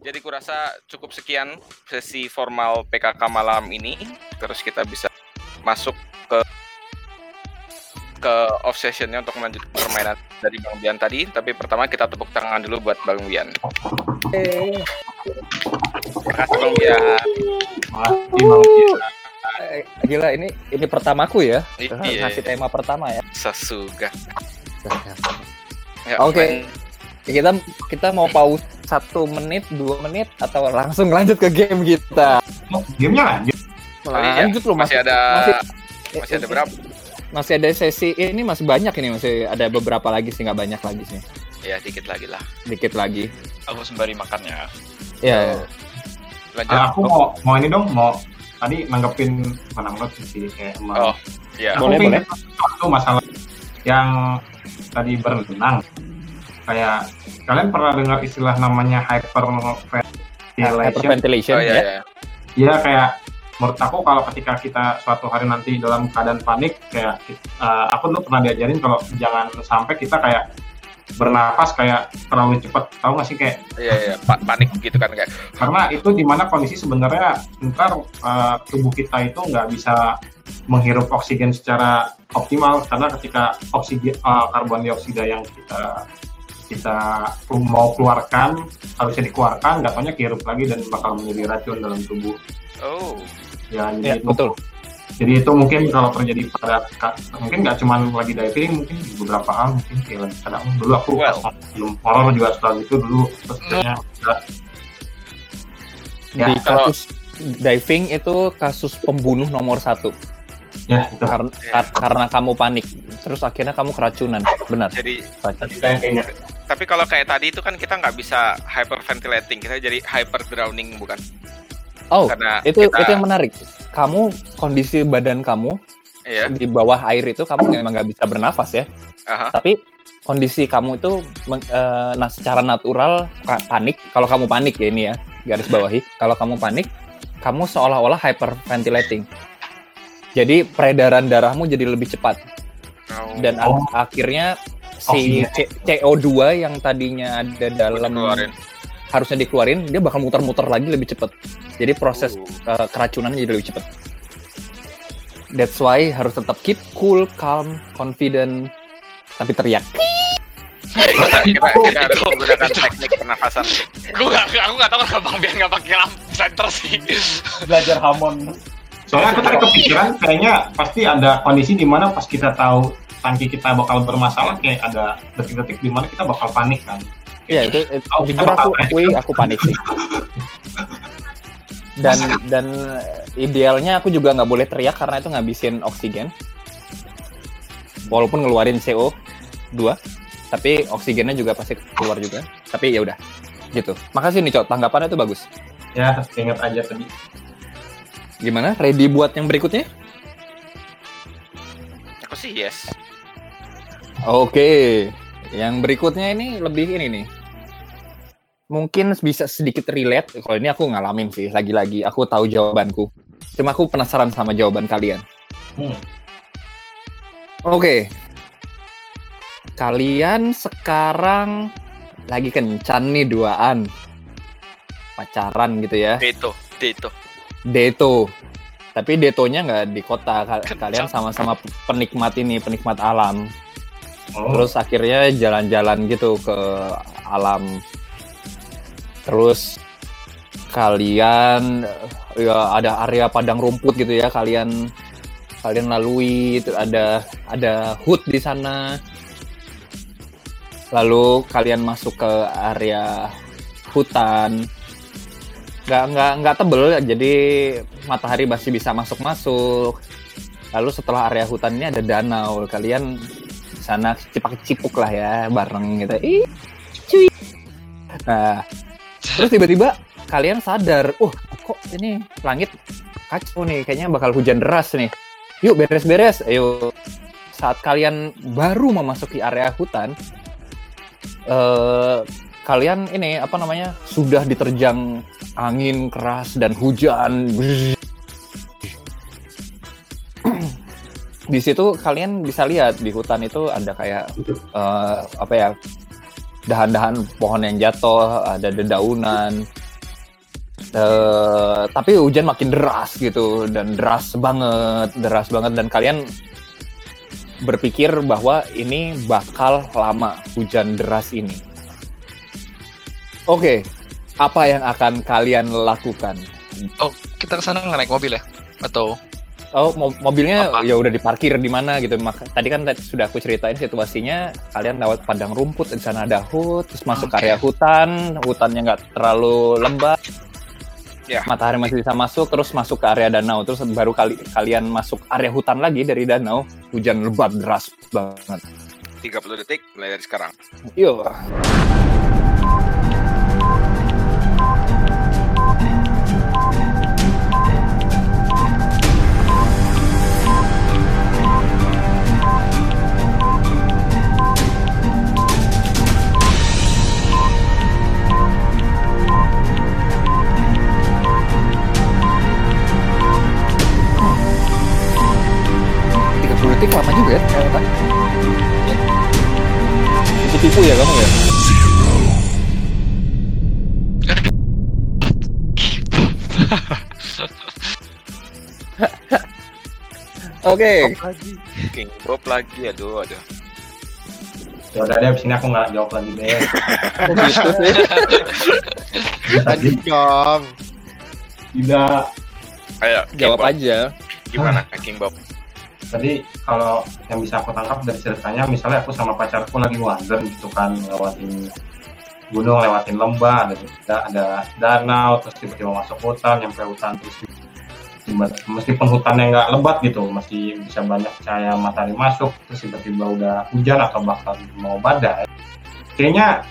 Jadi kurasa cukup sekian sesi formal PKK malam ini. Terus kita bisa masuk ke ke off sessionnya untuk melanjutkan permainan dari Bang Bian tadi. Tapi pertama kita tepuk tangan dulu buat Bang Bian. Terima kasih Bang Bian. Makasih Bang Bian. Eh, Gila ini ini pertamaku ya. Iya. Ngasih tema pertama ya. Sesuga. Ya, Oke. Kita kita mau pause satu menit, dua menit atau langsung lanjut ke game kita. Oh, gamenya lanjut. iya. Lanjut loh masih ada masih, masih ada berapa? masih ada sesi ini masih banyak ini masih ada beberapa lagi sih nggak banyak lagi sih Ya dikit lagi lah. dikit lagi Aku sembari makan ya. ya Lanjut. Ah, aku mau mau ini dong, mau tadi nanggepin mana menurut sih kayak Oh, emang ya. Aku Boleh, Satu masalah yang tadi berenang. Kayak kalian pernah dengar istilah namanya hyperventilation? hyperventilation Oh iya ya ya. Iya kayak menurut aku kalau ketika kita suatu hari nanti dalam keadaan panik kayak eh, aku dulu pernah diajarin kalau jangan sampai kita kayak bernapas kayak terlalu cepat tahu nggak sih kayak Iya iya, pa- panik gitu kan kayak. karena itu di mana kondisi sebenarnya ntar eh, tubuh kita itu nggak bisa menghirup oksigen secara optimal karena ketika oksigen eh, karbon dioksida yang kita kita mau keluarkan harusnya dikeluarkan nggak taunya kehirup lagi dan bakal menjadi racun dalam tubuh. Oh. ya ya jadi itu. betul. Jadi itu mungkin kalau terjadi pada mungkin nggak cuma lagi diving mungkin di beberapa hal mungkin kayak lagi kadang dulu aku Well. film horor juga setelah itu dulu terus kayaknya udah. Ya, di kalau- kasus diving itu kasus pembunuh nomor satu ya itu. Karena karena kamu panik. Terus akhirnya kamu keracunan. Benar. Jadi kayaknya tapi kalau kayak tadi itu kan kita nggak bisa hyperventilating, kita jadi hyper drowning bukan? oh Karena itu kita, itu yang menarik. Kamu kondisi badan kamu Iya. di bawah air itu kamu memang nggak bisa bernafas ya. Aha. tapi kondisi kamu itu nah secara natural panik. Kalau kamu panik ya ini ya garis bawahi. Kalau kamu panik kamu seolah-olah hyperventilating jadi peredaran darahmu jadi lebih cepat Oh. dan Oh. akhirnya si C- CO2 yang tadinya ada dalam keluarin. harusnya dikeluarin dia bakal muter-muter lagi lebih cepat jadi proses Uh. eh, keracunan jadi lebih cepat that's why harus tetap keep cool calm confident tapi teriak kita, kita, kita harus menggunakan teknik pernafasan. Gue gak, aku gak tau kenapa Bang Bian gak pakai lampu center sih. belajar hamon soalnya aku tadi kepikiran kayaknya pasti ada kondisi di mana pas kita tahu tangki kita bakal bermasalah kayak ada detik-detik di mana kita bakal panik kan Iya itu, itu Oh, jujur aku akui aku panik sih. Dan dan idealnya aku juga nggak boleh teriak karena itu ngabisin oksigen. Walaupun ngeluarin CO 2 tapi oksigennya juga pasti keluar juga. Tapi ya udah gitu. Makasih nih Cok, tanggapannya itu bagus. ya ingat aja tadi Gimana? Ready buat yang berikutnya? Aku sih yes. Oke. Yang berikutnya ini lebih ini nih. Mungkin bisa sedikit relate. Kalau ini aku ngalamin sih. Lagi-lagi aku tahu jawabanku. Cuma aku penasaran sama jawaban kalian. Hmm. Oke. Kalian sekarang lagi kencan nih duaan. Pacaran gitu ya. Deto, Deto. Deto. Tapi detonya nggak di kota. Ka- Kencan. Kalian sama-sama penikmat ini, penikmat alam. oh, Terus akhirnya jalan-jalan gitu ke alam. Terus kalian ya ada area padang rumput gitu ya kalian kalian lalui itu ada ada hut di sana. Lalu kalian masuk ke area hutan. Nggak nggak nggak tebel jadi matahari masih bisa masuk-masuk. Lalu setelah area hutan ini ada danau. Kalian sana cipak cipuk lah ya bareng gitu. Ih, cuy. Nah, terus tiba-tiba kalian sadar, uh kok ini langit kacau nih, kayaknya bakal hujan deras nih. Yuk beres-beres, ayo. Saat kalian baru memasuki area hutan, eh kalian ini apa namanya sudah diterjang angin keras dan hujan. di situ kalian bisa lihat di hutan itu ada kayak eh, apa ya dahan-dahan pohon yang jatuh, ada dedaunan, Eh, tapi hujan makin deras gitu dan deras banget, deras banget dan kalian berpikir bahwa ini bakal lama hujan deras ini. Oke, apa yang akan kalian lakukan? Oh, kita ke sana naik mobil ya? Atau Oh, mo- mobilnya Apa? ya udah diparkir di mana gitu. Maka, tadi kan tadi sudah aku ceritain situasinya. Kalian lewat padang rumput, di sana ada hut, terus masuk ke Oke. area hutan, hutannya nggak terlalu lembab. Ya. Matahari masih bisa masuk, terus masuk ke area danau, terus baru kali kalian masuk area hutan lagi dari danau, hujan lebat deras banget. 30 detik mulai dari sekarang. Yo. Detik lama juga ya ternyata. Tipu-tipu ya kamu ya? Oke, King Bob lagi, aduh, aduh. Ya udah deh, abis ini aku nggak jawab lagi deh. gitu sih? Tadi tidak. Ayo, Jawab Bob. aja. Gimana, King Bob? Tadi kalau yang bisa aku tangkap dari ceritanya, misalnya aku sama pacarku lagi wander gitu kan, lewatin gunung, lewatin lembah, ada, ada danau, terus tiba-tiba masuk hutan, nyampe hutan terus tiba- meskipun hutannya nggak lebat gitu, masih bisa banyak cahaya matahari masuk, terus tiba-tiba udah hujan atau bahkan mau badai. Kayaknya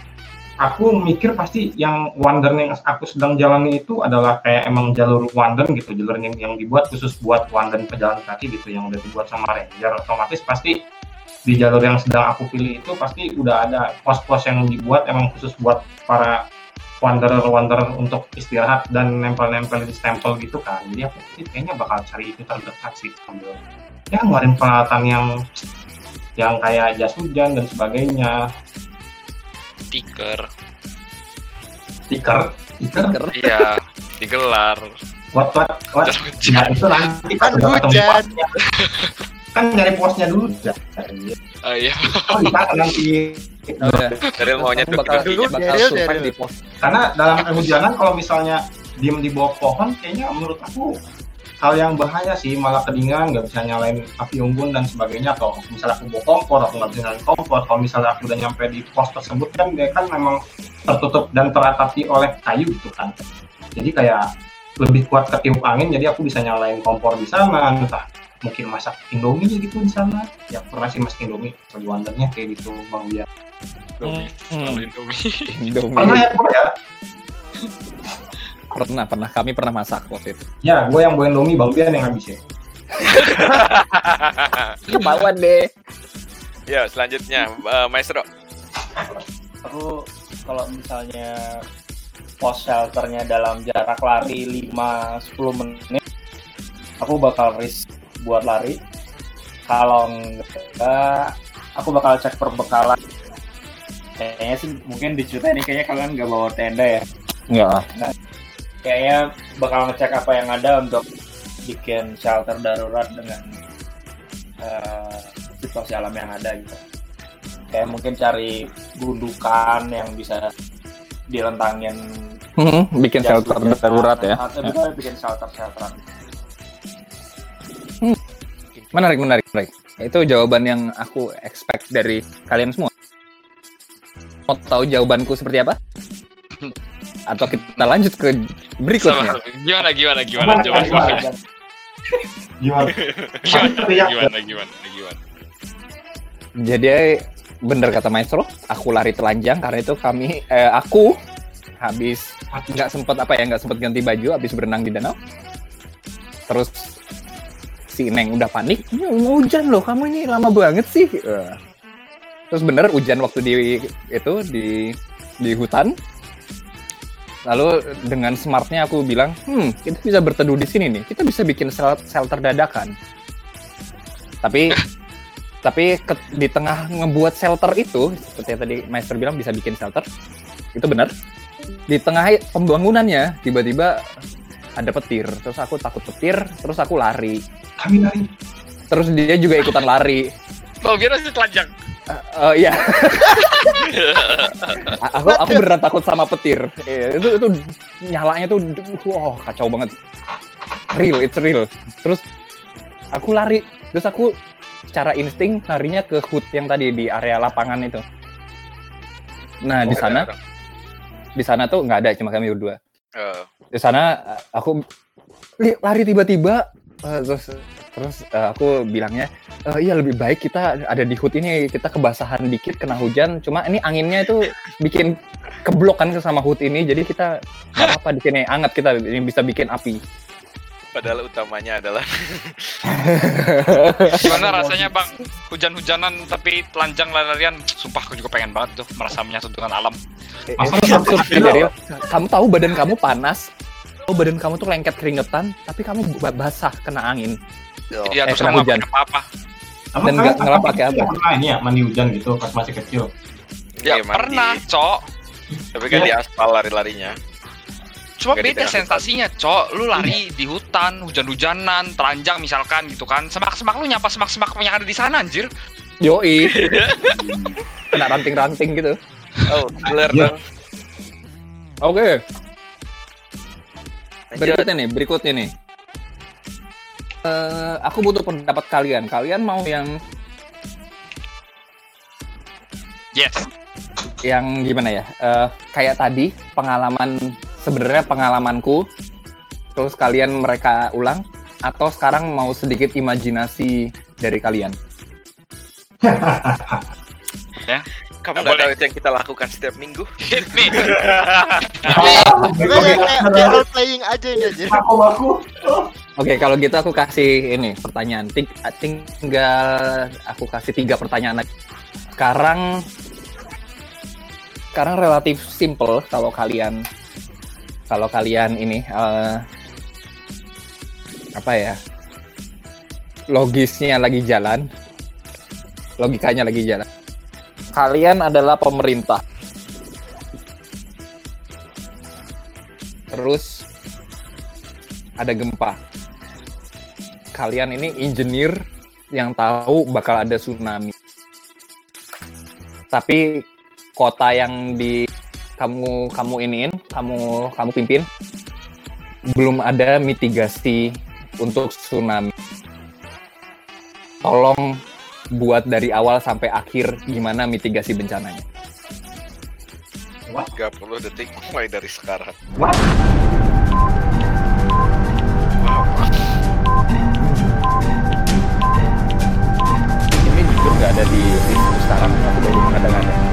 aku mikir pasti yang wander yang aku sedang jalani itu adalah kayak emang jalur wander gitu, jalur yang, yang dibuat khusus buat wander pejalan kaki gitu, yang udah dibuat sama ranger. Otomatis pasti di jalur yang sedang aku pilih itu pasti udah ada pos-pos yang dibuat emang khusus buat para wanderer-wanderer untuk istirahat dan nempel-nempel di stempel gitu kan. Jadi aku pikir kayaknya bakal cari itu terdekat sih sambil ya ngeluarin peralatan yang yang kayak jas hujan dan sebagainya, stiker? stiker, stiker. Iya, digelar. what what what, nah itu nanti Kan hujan. kan nyari posnya dulu ya. Oh iya. Oh, sana nanti Oh, ya. Dari maunya tuh bakal, kita Dulu, bakal Daryl, Daryl. di pos. karena dalam kehujanan kalau misalnya diem di bawah pohon kayaknya menurut aku hal yang bahaya sih malah kedinginan nggak bisa nyalain api unggun dan sebagainya atau misalnya aku bawa kompor aku nggak bisa nyalain kompor kalau misalnya aku udah nyampe di pos tersebut kan dia kan memang tertutup dan teratapi oleh kayu gitu kan jadi kayak lebih kuat ketiup angin jadi aku bisa nyalain kompor di sana entah mungkin masak indomie gitu di sana ya pernah sih masak indomie lagi wandernya kayak gitu bang dia Indomie. Hmm. Selalu Indomie. Indomie. pernah ya ya Pernah, pernah. Kami pernah masak waktu itu. ya gue yang bawa indomie bang Bian yang habisin Kemauan deh. Ya, selanjutnya eh, Maestro. aku kalau misalnya pos shelternya dalam jarak lari 5-10 menit aku bakal risk buat lari kalau enggak aku bakal cek perbekalan kayaknya sih mungkin diceritain ini kayaknya kalian nggak bawa tenda ya Enggak. Kayaknya bakal ngecek apa yang ada untuk bikin shelter darurat dengan eh, situasi alam yang ada gitu kayak mungkin cari gundukan yang bisa direntangin Hmm, bikin shelter darurat ya. Atau bisa bikin shelter shelteran Menarik, menarik, menarik. Itu jawaban yang aku expect dari kalian semua. Mau tahu jawabanku seperti apa? Atau kita lanjut ke berikutnya? Sama. Gimana gimana gimana Gimana, coba gimana? gimana gimana gimana gimana gimana gimana. Jadi bener kata Maestro, aku lari telanjang karena itu kami, eh, aku habis nggak sempat apa ya nggak sempat ganti baju habis berenang di danau. Terus si Neng udah panik, "Ini mau hujan loh, kamu ini lama banget sih. Eh. Terus bener hujan waktu di itu di di hutan. Lalu dengan smartnya aku bilang, hmm kita bisa berteduh di sini nih, kita bisa bikin sel- shelter dadakan. Tapi tapi ke- di tengah ngebuat shelter itu seperti yang tadi Maester bilang bisa bikin shelter itu benar di tengah pembangunannya tiba-tiba ada petir terus aku takut petir terus aku lari Kami lari. terus dia juga ikutan lari Kalau biar masih telanjang. Eh, iya. Aku aku beneran takut sama petir. Iya, itu itu nyalanya tuh wow kacau banget. Real it's real. Terus aku lari. Terus aku secara insting larinya ke hood yang tadi di area lapangan itu. Nah di Oh, sana ada. di sana tuh nggak ada cuma kami berdua. Eh, di sana uh, aku lari tiba-tiba uh, terus terus uh, aku bilangnya "Eh, iya lebih baik kita ada di hood ini kita kebasahan dikit kena hujan cuma ini anginnya itu bikin keblok kan sama hood ini jadi kita nggak apa-apa di sini anget kita ini bisa bikin api padahal utamanya adalah Gimana rasanya bang? Hujan-hujanan tapi telanjang lari-larian. Sumpah aku juga pengen banget tuh merasa menyatu dengan alam. Eh, eh? Daryl. kamu tahu badan kamu panas badan kamu tuh lengket keringetan tapi kamu ba- basah kena angin Iya Eh, terus kena kamu hujan. apa-apa. Apa Dan nggak- pas pakai apa? Pernah ini ya mandi hujan gitu pas masih kecil. Ya Iya, mandi. pernah, cok. tapi kan di aspal lari-larinya Cuma di beda sensasinya, cok. Lu lari di hutan, hujan-hujanan, telanjang misalkan gitu kan. Semak-semak lu nyapa semak-semak yang ada di sana anjir. yoi kena ranting-ranting gitu oh bener Iya. dong oke Lanjut. Berikutnya nih berikutnya nih. Eh, aku butuh pendapat kalian. Kalian mau yang Yes. yang gimana ya? Eh, kayak tadi pengalaman sebenarnya pengalamanku. Terus kalian mereka ulang atau sekarang mau sedikit imajinasi dari kalian kamu Nggak tahu itu yang kita lakukan setiap minggu Hit me. Kayak role playing aja ini aja. Aku aku. Oke, kalau gitu aku kasih ini pertanyaan. Ting- tinggal aku kasih tiga pertanyaan lagi. Sekarang sekarang relatif simple kalau kalian kalau kalian ini eh, apa ya logisnya lagi jalan logikanya lagi jalan kalian adalah pemerintah terus ada gempa kalian ini engineer yang tahu bakal ada tsunami. Tapi kota yang di kamu kamu iniin, kamu kamu pimpin belum ada mitigasi untuk tsunami. Tolong buat dari awal sampai akhir gimana mitigasi bencananya. 30 detik mulai dari sekarang What? Ini jujur nggak ada di list sekarang, aku baru mengada-ngada.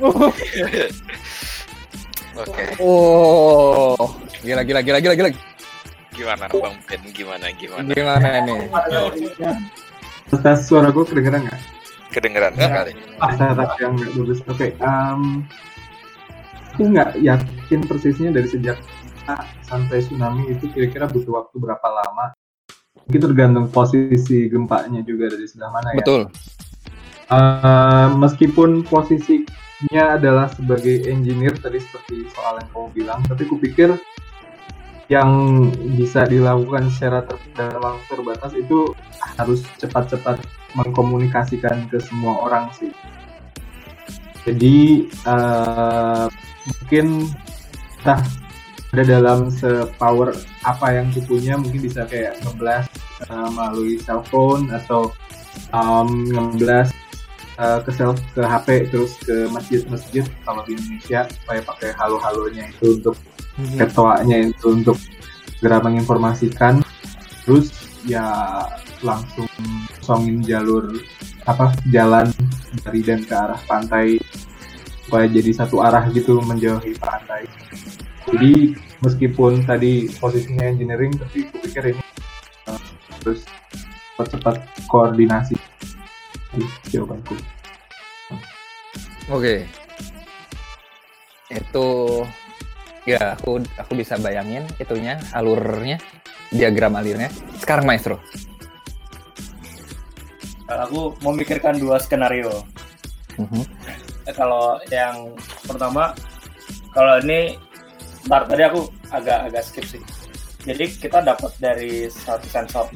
Oke Oh, gila gila gila gila gila. gimana bang Ben gimana gimana Gimana ini? tes suara gue kedengeran nggak? kedengeran sekali Ah, setup yang nggak bagus. Oke, em, aku nggak yakin persisnya dari sejak sampai tsunami itu kira-kira butuh waktu berapa lama. Mungkin tergantung posisi gempanya juga dari sebelah mana ya. Betul. Eh, meskipun posisinya adalah sebagai engineer tadi seperti soal yang kamu bilang, tapi kupikir yang bisa dilakukan secara ter dalam terbatas itu harus cepat-cepat mengkomunikasikan ke semua orang sih. Jadi eh, mungkin entah ada dalam sepower apa yang kupunya mungkin bisa kayak ngeblast eh, melalui cellphone atau um, ngeblast uh, ke sel ke HP terus ke masjid-masjid kalau di Indonesia supaya pakai halo-halonya itu untuk ketuanya itu untuk segera menginformasikan. Terus ya langsung kosongin jalur apa jalan dari dan ke arah pantai supaya jadi satu arah gitu menjauhi pantai. Jadi meskipun tadi posisinya engineering, tapi aku pikir ini uh, terus cepat-cepat koordinasi. Itu jawabanku. Oke. Itu ya aku aku bisa bayangin itunya alurnya diagram alurnya. Sekarang maestro. Kalau aku memikirkan dua skenario. Mhm. Eh, kalau yang pertama, kalau ini, ntar tadi aku agak agak skip sih. Jadi kita dapat dari satu sensor.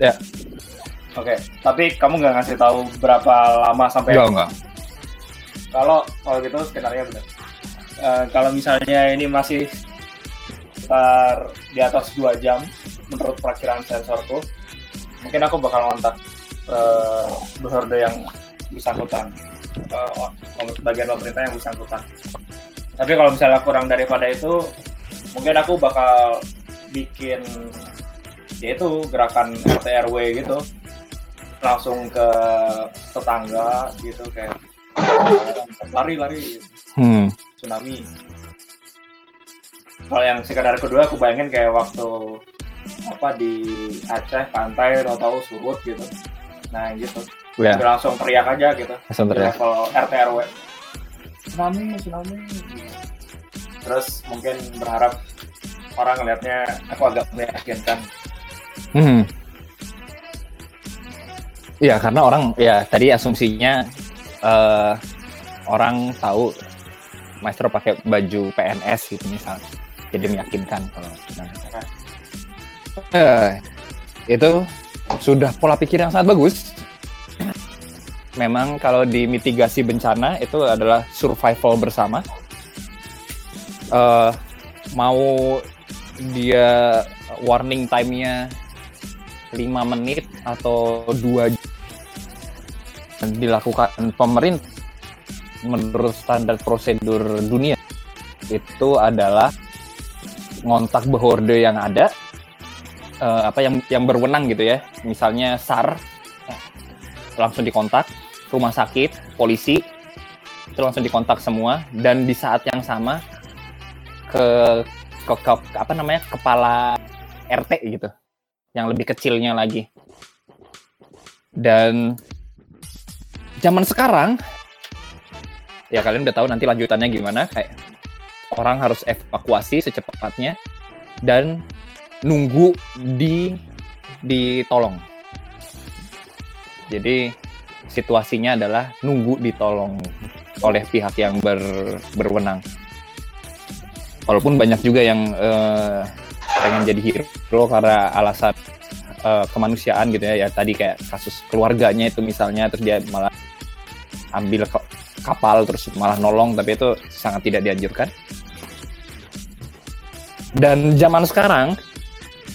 Ya. Oke, tapi kamu nggak ngasih tahu berapa lama sampai Enggak enggak. kalau kalau gitu skenario benar. Eh, kalau misalnya ini masih sekitar di atas dua jam menurut perakiraan sensorku, mungkin aku bakal kontak uh, berhorde yang bersangkutan, uh, bagian pemerintah yang bersangkutan. Tapi kalau misalnya kurang daripada itu, mungkin aku bakal bikin yaitu gerakan RT RW gitu langsung ke tetangga gitu kayak lari-lari Hmm. tsunami. Kalau yang sekedar kedua aku bayangin kayak waktu apa di Aceh pantai tahu-tahu surut gitu. Nah gitu. Ya, Udah langsung teriak aja gitu. langsung teriak. level RT RW. Tsunami, tsunami. Terus mungkin berharap orang ngelihatnya aku agak meyakinkan. Hmm. Iya, karena orang ya tadi asumsinya eh, orang tahu maestro pakai baju PNS gitu misalnya. Jadi meyakinkan kalau nah. Eh, itu sudah pola pikir yang sangat bagus. Memang kalau di mitigasi bencana itu adalah survival bersama. Eh, mau dia warning time-nya 5 menit atau 2 jam dilakukan pemerintah menurut standar prosedur dunia. Itu adalah ngontak behorde yang ada eh, apa yang yang berwenang gitu ya. Misalnya SAR langsung dikontak rumah sakit polisi itu langsung dikontak semua. Dan di saat yang sama ke ke, ke- apa namanya kepala RT gitu yang lebih kecilnya lagi. Dan zaman sekarang ya kalian udah tahu nanti lanjutannya gimana. Kayak orang harus evakuasi secepatnya dan nunggu di ditolong. Jadi situasinya adalah nunggu ditolong oleh pihak yang ber- berwenang. Walaupun banyak juga yang eh, pengen jadi hero karena alasan eh, kemanusiaan gitu ya. Ya tadi kayak kasus keluarganya itu misalnya terus dia malah ambil kapal terus malah nolong tapi itu sangat tidak dianjurkan. Dan zaman sekarang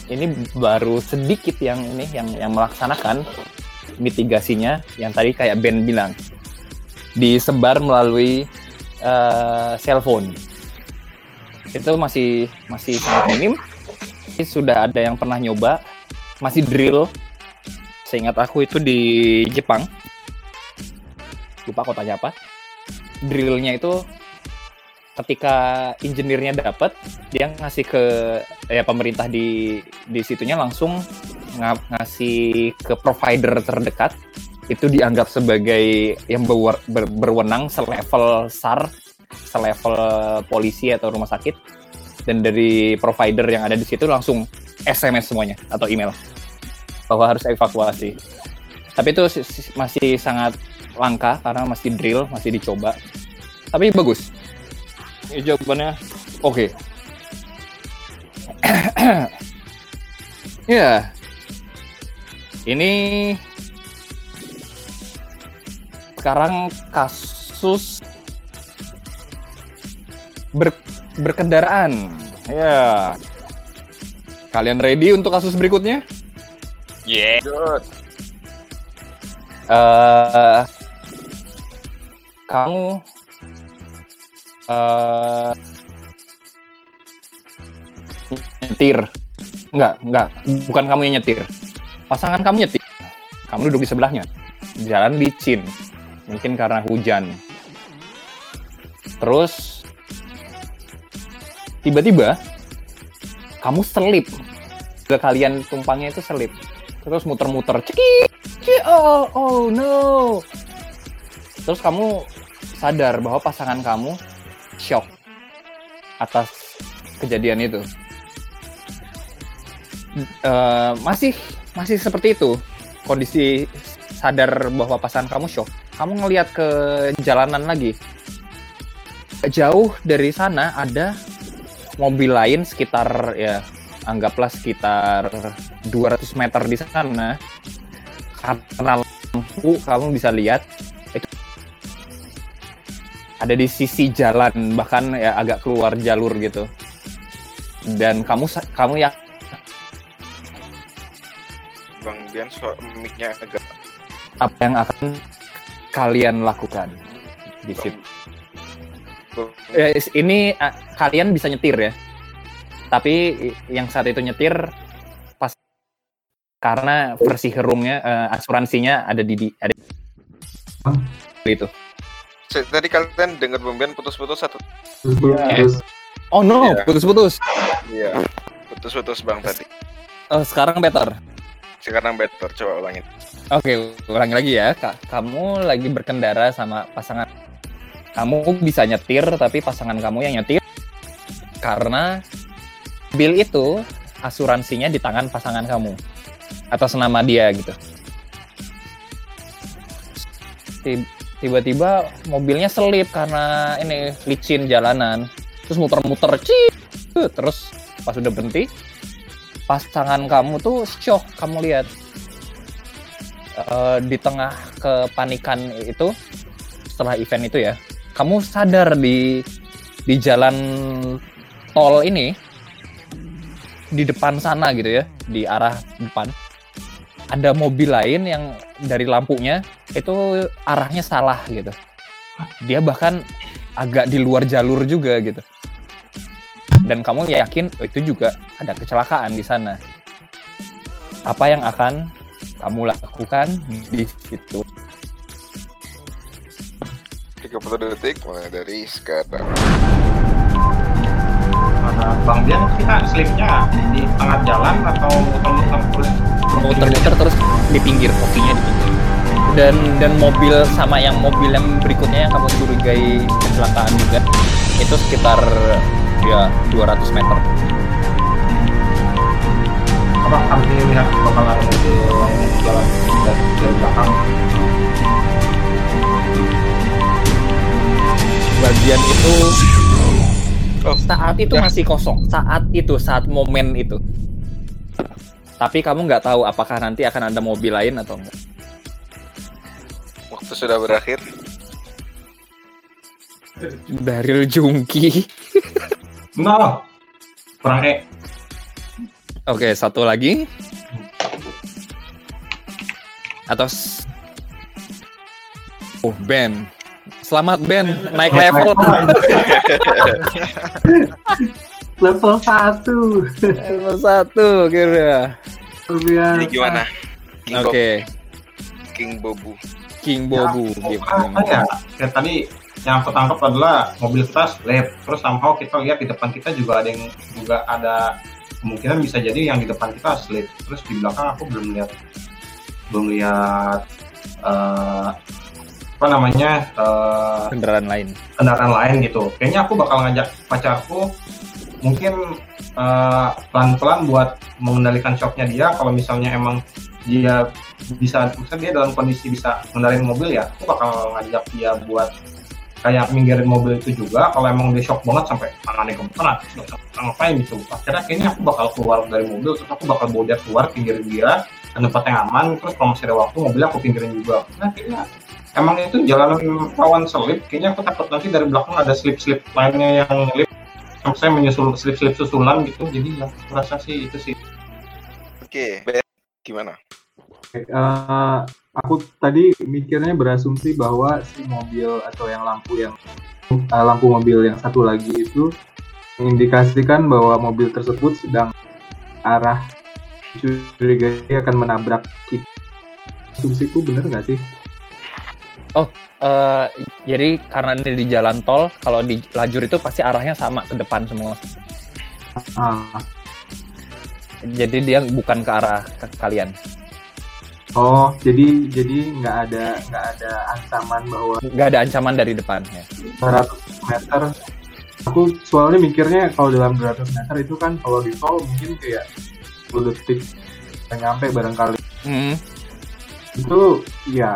ini baru sedikit yang ini yang yang melaksanakan mitigasinya yang tadi kayak Ben bilang. Disebar melalui eh, cellphone itu masih masih sangat minim. Ini sudah ada yang pernah nyoba masih drill. Seingat aku itu di Jepang lupa kotanya apa. Drillnya itu ketika engineer-nya dapat dia ngasih ke ya pemerintah di di situnya langsung nga- ngasih ke provider terdekat. Itu dianggap sebagai yang berwer- ber- berwenang selevel SAR selevel polisi atau rumah sakit. Dan dari provider yang ada di situ langsung SMS semuanya atau email bahwa harus evakuasi. Tapi itu si- si- masih sangat langka karena masih drill, masih dicoba. Tapi bagus. Ini jawabannya oke. ya. Ini sekarang kasus ber, berkendaraan. Ya. Kalian ready untuk kasus berikutnya? Yeah. Good. eh kamu eh nyetir. Enggak enggak. Bukan kamu yang nyetir. Pasangan kamu nyetir. Kamu duduk di sebelahnya. Jalan licin. Mungkin karena hujan. Terus tiba-tiba kamu selip. Ke kalian tumpangnya itu selip. Terus muter-muter. Cekik, oh oh no. Terus kamu sadar bahwa pasangan kamu shock atas kejadian itu. Eh, masih masih seperti itu. Kondisi sadar bahwa pasangan kamu shock. Kamu ngelihat ke jalanan lagi. Jauh dari sana ada mobil lain sekitar ya anggaplah sekitar 200 meter di sana. Karena lampu kamu bisa lihat ada di sisi jalan bahkan ya agak keluar jalur gitu. Dan kamu kamu ya Bang Bian so mic-nya agak apa yang akan kalian lakukan di situ? Eh, ini ah, kalian bisa nyetir ya. Tapi yang saat itu nyetir pas karena versi herumnya eh, asuransinya ada di, di ada itu Tadi kalian dengar Bian putus-putus satu. Terus, Iya. oh no Iya. putus-putus Iya. Putus-putus Bang tadi. Eh, sekarang better Sekarang better, coba ulangin. Oke, ulangi lagi ya. Kak, kamu lagi berkendara sama pasangan. Kamu bisa nyetir, tapi pasangan kamu yang nyetir. Karena bil itu asuransinya di tangan pasangan kamu. Atas nama dia gitu. Tiba-tiba mobilnya selip karena ini licin jalanan. Terus muter-muter, cip. Terus pas udah berhenti, pasangan kamu tuh shock kamu lihat Eh, di tengah kepanikan itu setelah event itu ya kamu sadar di di jalan tol ini di depan sana gitu ya di arah depan ada mobil lain yang dari lampunya itu arahnya salah gitu. Dia bahkan agak di luar jalur juga gitu. Dan kamu yakin oh, itu juga ada kecelakaan di sana? Apa yang akan kamu lakukan di situ? 30 detik mulai dari sekarang. Bang Bian kita slipnya di tengah jalan atau muter-muter terus muter-muter terus di pinggir kopinya di pinggir. Dan dan mobil sama yang mobil yang berikutnya yang kamu curigai kecelakaan juga itu sekitar ya 200 meter. Apa kami lihat bakal ada mobil yang jalan dari, dari belakang? Bagian itu Oh, saat itu masih kosong saat itu saat momen itu tapi kamu nggak tahu apakah nanti akan ada mobil lain atau enggak waktu sudah berakhir. Daryl Jungki no kurang E Oke, satu lagi. Atau Oh, Ben. Selamat Ben, naik level. level satu level satu kira. luar biasa Jadi gimana? Oke, King Bobu. King Bobu. Oh, Gimana? apa ya? Kayak tadi yang aku tangkap adalah mobil kita slip, terus somehow kita lihat di depan kita juga ada yang juga ada kemungkinan bisa jadi yang di depan kita slip, terus di belakang aku belum lihat belum lihat eh, apa namanya eh, Kendaraan lain. kendaraan lain gitu. Kayaknya aku bakal ngajak pacarku mungkin eh, pelan-pelan buat mengendalikan shocknya dia. Kalau misalnya emang dia bisa, misalnya dia dalam kondisi bisa mengendarin mobil ya, aku bakal ngajak dia buat kayak minggirin mobil itu juga. Kalau emang dia shock banget sampai tangannya gemeteran, bisa ngapain gitu. Akhirnya kayaknya aku bakal keluar dari mobil, terus aku bakal bawa dia keluar, pinggirin dia, ke tempat yang aman. Terus kalau masih ada waktu, mobilnya aku pinggirin juga. Nah, kayaknya emang itu jalanan rawan selip kayaknya aku takut nanti dari belakang ada slip-slip lainnya yang nyelip saya menyusul slip-slip susulan gitu jadi ya aku rasa sih itu sih Oke, Ben, gimana? Eh, aku tadi mikirnya berasumsi bahwa si mobil atau yang lampu yang eh, lampu mobil yang satu lagi itu mengindikasikan bahwa mobil tersebut sedang arah curigai akan menabrak kita. Asumsiku bener nggak sih? Eh, jadi karena ini di jalan tol, kalau di lajur itu pasti arahnya sama ke depan semua. Ah. Jadi dia bukan ke arah ke- kalian. Oh, jadi jadi nggak ada nggak ada ancaman bahwa Nggak ada ancaman dari depan ya. 200 meter. Aku soalnya mikirnya kalau dalam 200 meter itu kan kalau di tol mungkin kayak 10 detik nggak nyampe barangkali. Hmm. Itu ya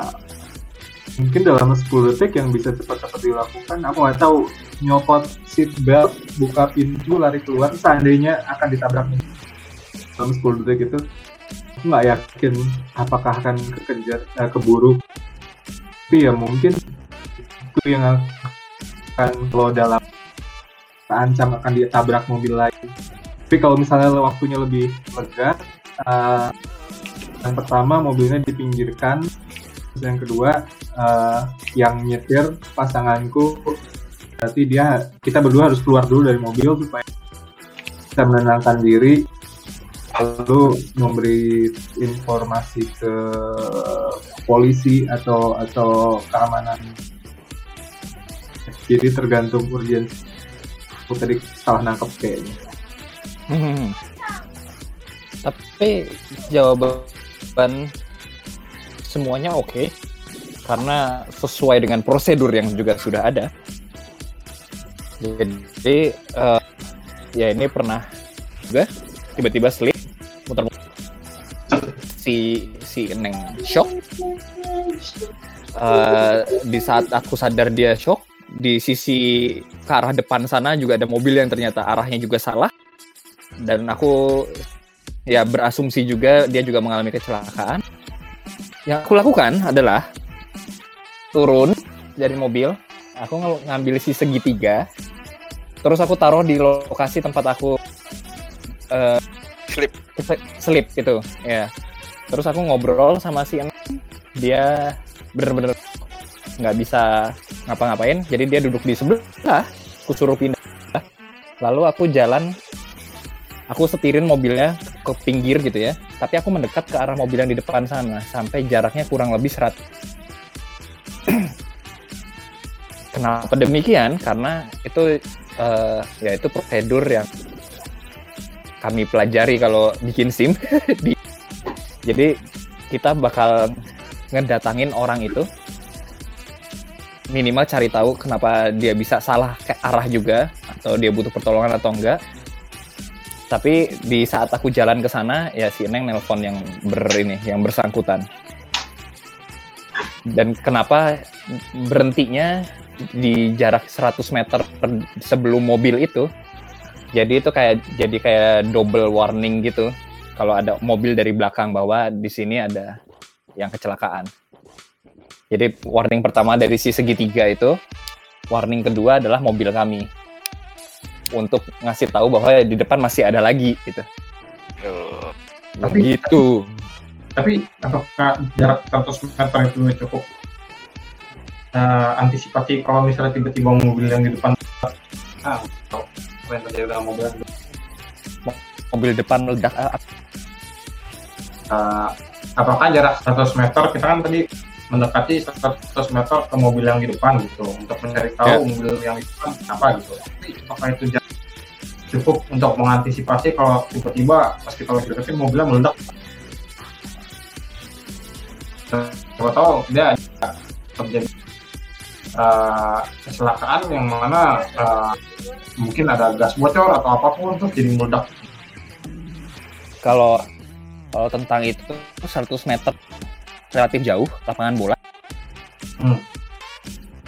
mungkin dalam 10 detik yang bisa cepat-cepat dilakukan. Aku nggak tahu nyopot seat belt, buka pintu, lari keluar. Seandainya akan ditabrak dalam 10 detik itu, aku nggak yakin apakah akan kekejar, eh, keburu. Tapi ya mungkin itu yang akan kalau dalam terancam akan ditabrak mobil lain. Tapi kalau misalnya waktunya lebih lega, eh, yang pertama mobilnya dipinggirkan, terus yang kedua eh, yang nyetir pasanganku berarti dia kita berdua harus keluar dulu dari mobil supaya bisa menenangkan diri. Lalu memberi informasi ke polisi atau atau keamanan. Jadi tergantung urgensi. Aku tadi salah nangkep kayaknya. Hmm. Tapi jawaban semuanya oke karena sesuai dengan prosedur yang juga sudah ada. Jadi eh, ya ini pernah juga tiba-tiba slip muter si si Neng shock. Eh, di saat aku sadar dia shock di sisi ke arah depan sana juga ada mobil yang ternyata arahnya juga salah dan aku ya berasumsi juga dia juga mengalami kecelakaan. Yang aku lakukan adalah turun dari mobil, aku ng- ngambil si segitiga, terus aku taruh di lokasi tempat aku eh, Slip. selip gitu, ya. Terus aku ngobrol sama si dia bener-bener nggak bisa ngapa-ngapain, jadi dia duduk di sebelah, aku suruh pindah. Lalu aku jalan aku setirin mobilnya ke pinggir gitu ya. Tapi aku mendekat ke arah mobil yang di depan sana sampai jaraknya kurang lebih 100 kenapa demikian? Karena itu eh, ya itu prosedur yang kami pelajari kalau bikin sim. Di- jadi kita bakal ngedatangin orang itu. Minimal cari tahu kenapa dia bisa salah ke arah juga atau dia butuh pertolongan atau enggak tapi di saat aku jalan ke sana ya si Neng nelpon yang ber ini yang bersangkutan. Dan kenapa berhentinya di jarak 100 meter sebelum mobil itu jadi itu kayak jadi kayak double warning gitu. Kalau ada mobil dari belakang bahwa di sini ada yang kecelakaan. Jadi warning pertama dari si segitiga itu warning kedua adalah mobil kami untuk ngasih tahu bahwa di depan masih ada lagi gitu. Tapi- Begitu. Tapi apakah jarak 100 meter itu cukup eh, antisipasi kalau misalnya tiba-tiba mobil yang di depan ah, mobil? Mobil depan meledak. Eh, apakah jarak 100 meter kita kan tadi mendekati 100 meter ke mobil yang di depan gitu untuk mencari tahu Ya. mobil yang di depan apa gitu. Apakah itu cukup untuk mengantisipasi kalau tiba-tiba pas kita lagi deketin mobilnya meledak siapa tahu dia terjadi eh, kecelakaan yang mana eh, mungkin ada gas bocor atau apa pun terus jadi meledak Kalau kalau tentang itu 100 meter relatif jauh lapangan bola. Hmm.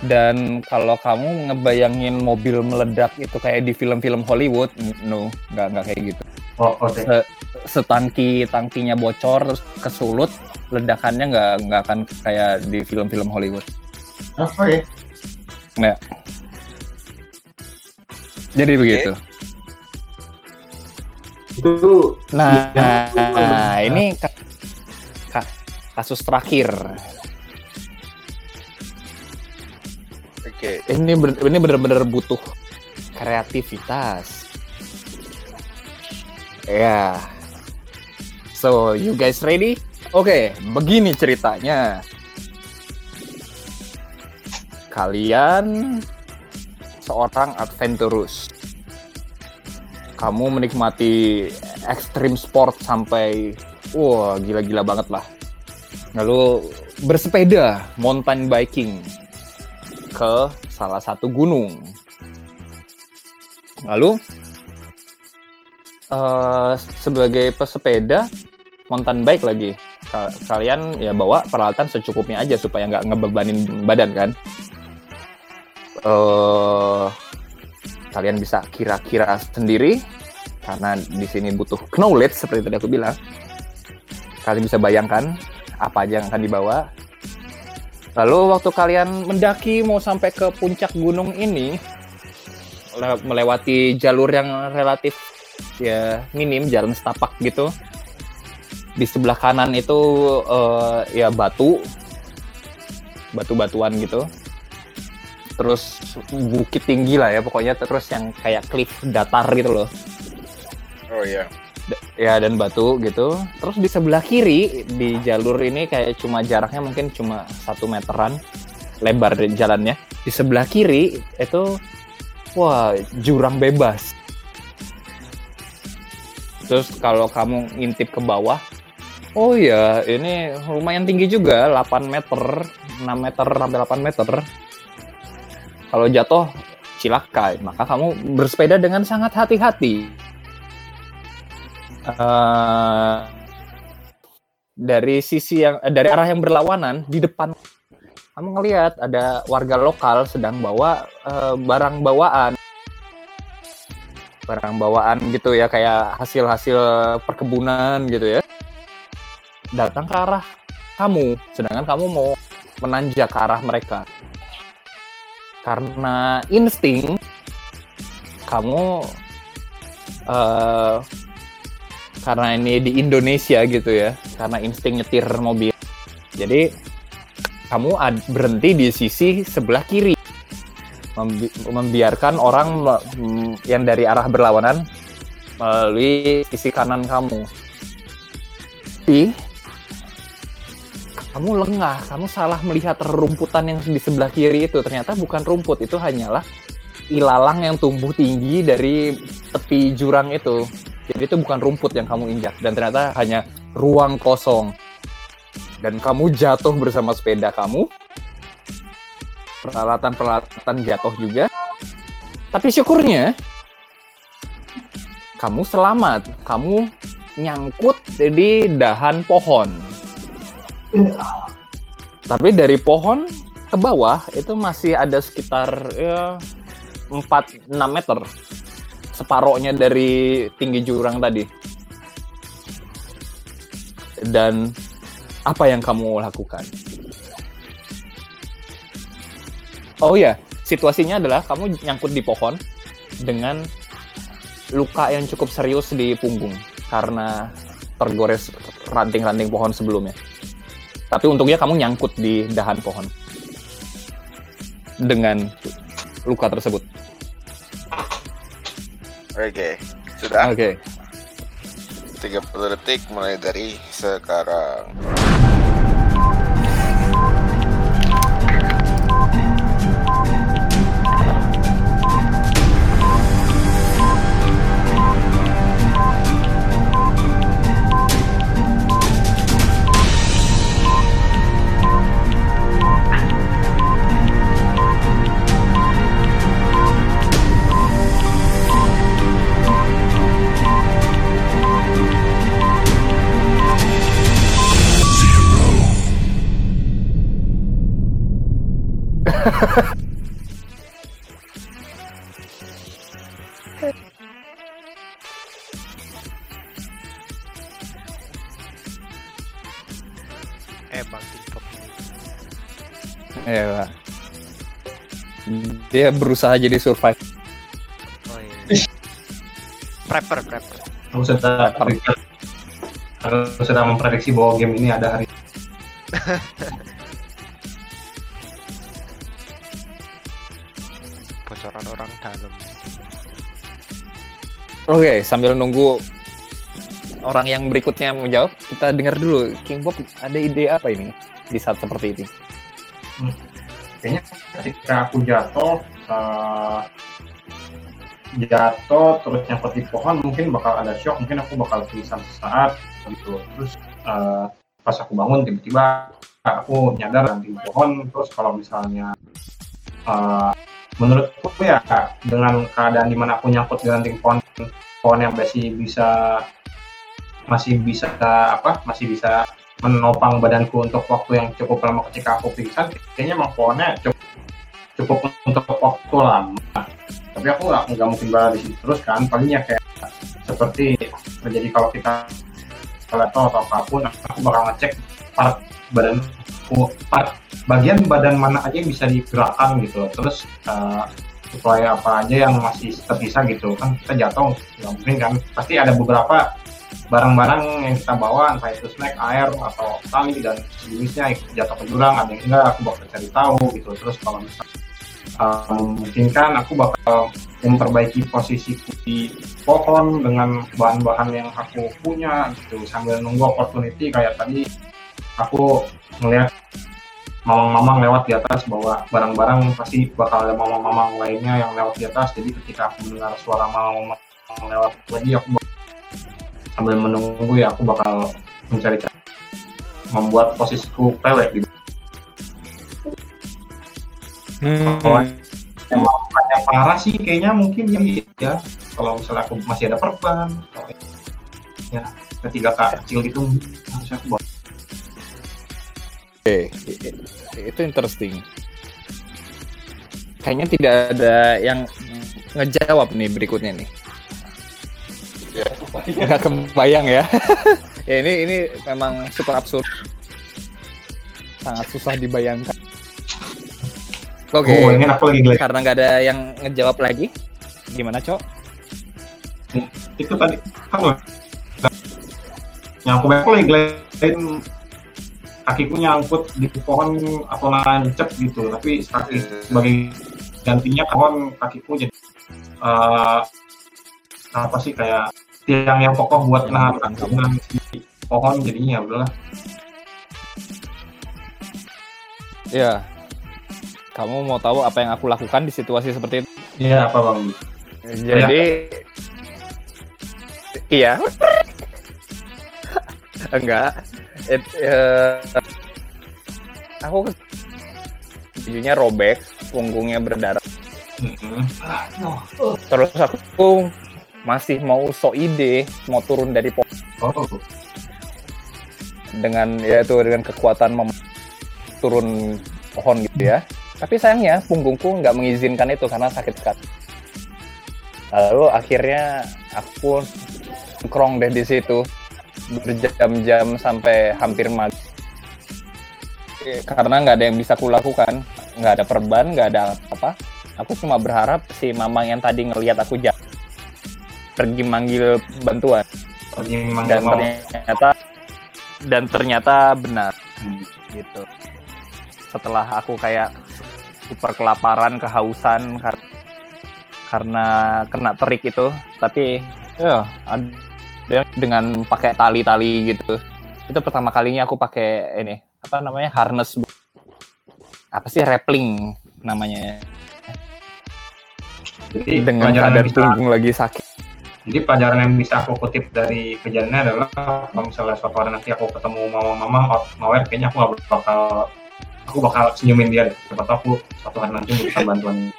Dan kalau kamu ngebayangin mobil meledak itu kayak di film-film Hollywood, no, nggak nggak kayak gitu. oh oke Se- setangki tangkinya bocor terus kesulut ledakannya nggak nggak akan kayak di film-film Hollywood. Oh, oke Jadi begitu. itu Nah, Yang- ini ka- ka- kasus terakhir. Oke. Ini ber- ini benar-benar butuh kreativitas. Ya. So, you guys ready? Oke, begini ceritanya. Kalian seorang adventurous. kamu menikmati ekstrim sport sampai wah gila-gila banget lah. Lalu bersepeda mountain biking ke salah satu gunung. Lalu eh, sebagai pesepeda mountain bike lagi ka- kalian ya bawa peralatan secukupnya aja supaya nggak ngebebanin badan kan. eh kalian bisa kira-kira sendiri karena di sini butuh knowledge seperti tadi aku bilang. Kalian bisa bayangkan apa aja yang akan dibawa. Lalu waktu kalian mendaki mau sampai ke puncak gunung ini le- melewati jalur yang relatif ya minim jalan setapak gitu. Di sebelah kanan itu eh, ya batu batu-batuan gitu terus bukit tinggi lah ya pokoknya terus yang kayak cliff datar gitu loh Oh iya. D- ya dan batu gitu. Terus di sebelah kiri di jalur ini kayak cuma jaraknya mungkin cuma satu meteran lebar jalannya. Di sebelah kiri itu wah jurang bebas. Terus kalau kamu ngintip ke bawah oh ya ini lumayan tinggi juga 8 meter 6 meter sampai 8 meter. Kalau jatuh cilaka. Maka kamu bersepeda dengan sangat hati-hati Eh, dari sisi yang eh, dari arah yang berlawanan di depan kamu ngelihat ada warga lokal sedang bawa eh, barang bawaan. Barang bawaan gitu ya kayak hasil-hasil perkebunan gitu ya. Datang ke arah kamu sedangkan kamu mau menanjak ke arah mereka. Karena insting kamu eh karena ini di Indonesia gitu ya karena insting nyetir mobil. Jadi kamu ad- berhenti di sisi sebelah kiri. Membi- membiarkan orang me- m- yang dari arah berlawanan melalui sisi kanan kamu. Tapi kamu lengah kamu salah melihat rumputan yang di sebelah kiri itu. Ternyata bukan rumput itu hanyalah ilalang yang tumbuh tinggi dari tepi jurang itu jadi itu bukan rumput yang kamu injak dan ternyata hanya ruang kosong. Dan kamu jatuh bersama sepeda kamu. Peralatan-peralatan jatuh juga. Tapi syukurnya kamu selamat. Kamu nyangkut di dahan pohon. Tapi dari pohon ke bawah itu masih ada sekitar ya 4-6 meter separohnya dari tinggi jurang tadi. Dan apa yang kamu lakukan? Oh ya, situasinya adalah kamu nyangkut di pohon dengan luka yang cukup serius di punggung karena tergores ranting-ranting pohon sebelumnya. Tapi untungnya kamu nyangkut di dahan pohon dengan luka tersebut. Oke. Sudah. Oke. 30 detik mulai dari sekarang. Eh bang TikTok ini. Ya, Pak. Dia berusaha jadi survive. Oh iya. Prepper, prepper. Sudah aku sudah memprediksi bahwa game ini ada hari Oke, sambil nunggu orang yang berikutnya menjawab, kita dengar dulu King Bob ada ide apa ini di saat seperti ini? kayaknya ketika aku jatuh eh, jatuh terus nyangkut di pohon mungkin bakal ada shock mungkin aku bakal pingsan sesaat gitu terus eh, pas aku bangun tiba-tiba aku nyadar di pohon terus kalau misalnya eh, menurutku ya dengan keadaan di mana aku nyangkut di ranting pohon pohon yang masih bisa masih bisa apa masih bisa menopang badanku untuk waktu yang cukup lama ketika aku pingsan kayaknya emang pohonnya cukup cukup untuk waktu lama. Tapi aku nggak nggak mungkin berada di situ terus kan palingnya kayak seperti terjadi kalau kita jatuh atau apa pun aku bakal ngecek part badanku bagian badan mana aja yang bisa digerakkan gitu terus eh, supaya apa aja yang masih tersisa gitu. Kan kita jatuh nggak mungkin kan. Pasti ada beberapa barang-barang yang kita bawa entah itu snack air atau tali dan sejenisnya jatuh ke jurang ada yang enggak aku bakal cari tahu gitu. Terus kalau misalnya um, mungkin kan aku bakal memperbaiki posisiku di pohon dengan bahan-bahan yang aku punya gitu. Sambil nunggu opportunity kayak tadi aku melihat mamang-mamang lewat di atas bahwa barang-barang pasti bakal ada mamang-mamang lainnya yang lewat di atas. Jadi ketika aku mendengar suara mamang lewat lagi aku bakal- sambil menunggu ya aku bakal mencari cara membuat posisiku pewek gitu. Kalau yang parah sih kayaknya mungkin ya. Kalau misalnya aku masih ada perban ya ketiga kecil gitu harusnya aku bawa I- itu interesting. Kayaknya tidak ada yang ngejawab nih berikutnya nih. Ya. Nggak kebayang ya. ya ini ini memang super absurd. Sangat susah dibayangkan. Oke, oh ini aku lagi glad karena nggak ada yang ngejawab lagi, gimana cok? itu tadi kan yang aku aku lagi kakiku nyangkut di pohon atau nancep gitu. Tapi kaki sebagai gantinya pohon kakiku jadi eh, apa sih kayak tiang yang kokoh buat nahan kaki nahan di pohon jadinya ya udahlah. Ya, kamu mau tahu apa yang aku lakukan di situasi seperti itu? Iya apa bang? Jadi iya. Enggak. It, eh, aku bajunya robek, punggungnya berdarah. Terus aku masih mau so ide mau turun dari pohon oh dengan yaitu dengan kekuatan mem- turun pohon gitu ya. Tapi sayangnya punggungku nggak mengizinkan itu karena sakit sekali. Lalu akhirnya aku nongkrong deh di situ berjam-jam sampai hampir. Eh, Karena nggak ada yang bisa kulakukan, nggak ada perban, nggak ada apa. Aku cuma berharap si mamang yang tadi ngelihat aku jatuh pergi manggil bantuan pergi memang dan mau ternyata dan ternyata benar Hmm. gitu setelah aku kayak super kelaparan kehausan kar- karena kena terik itu tapi ya ada dengan pakai tali-tali gitu itu pertama kalinya aku pakai ini apa namanya harness apa sih rappling namanya jadi dengan bisa punggung lagi sakit Jadi pelajaran yang bisa aku kutip dari kejadiannya adalah kalau misalnya suatu hari nanti aku ketemu mama-mama out nowhere, kayaknya aku gak bakal aku bakal senyumin dia. deh. Siapa tahu aku suatu hari nanti butuh bantuan.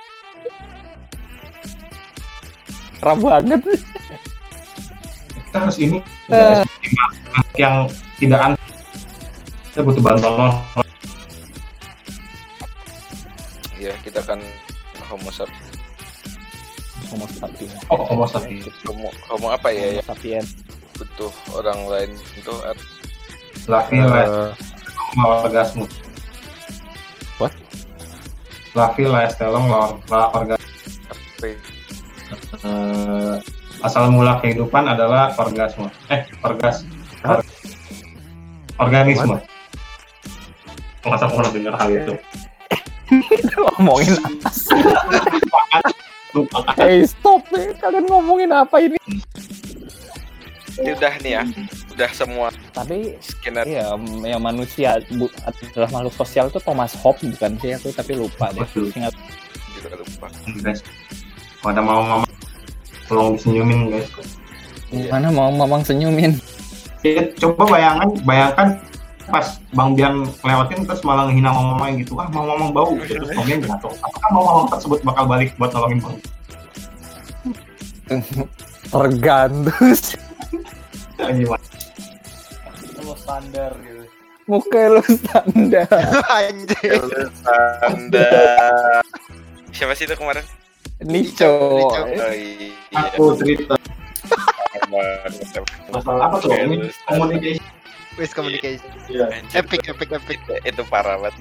parah banget Kita harus ini anak yang tidak an kita butuh bantuan lo. ya kita kan homo sapiens homo sapiens Oh, homo sapiens. homo, homo apa ya homo yang sapiens butuh orang lain itu les mau orgasmu. What? Lavi les tolong lo la orgasmu. apa ya? Eh, asal mula kehidupan adalah orgasme. Eh, orgas. Hah? or- organisme. Masa aku pernah dengar hal itu? ngomongin apa sih? Lupa. Hey stop nih, kalian ngomongin apa ini? ini udah nih ya udah semua Tapi skenario iya, yang manusia bu, adalah makhluk sosial itu Thomas Hobbes bukan sih aku tapi lupa deh. Ingat juga lupa guys. Pada mau mama tolong disenyumin guys Mana mau mamang senyumin? ya, coba bayangkan bayangkan pas Bang Bian lewatin terus malah ngehina mama gitu ah mau mamang bau gitu. terus Bang Bian jatuh apakah mau mamang tersebut bakal balik buat nolongin Bang Tergantung. Ya, gimana Lu standar gitu. Muka lu standar. Anjir. Anda siapa sih itu kemarin? Nico. Nico. Oh, iya. aku cerita masalah apa tuh ini komunikasi Wis communication. Iya. Epic, epic, epic. itu, itu parah banget.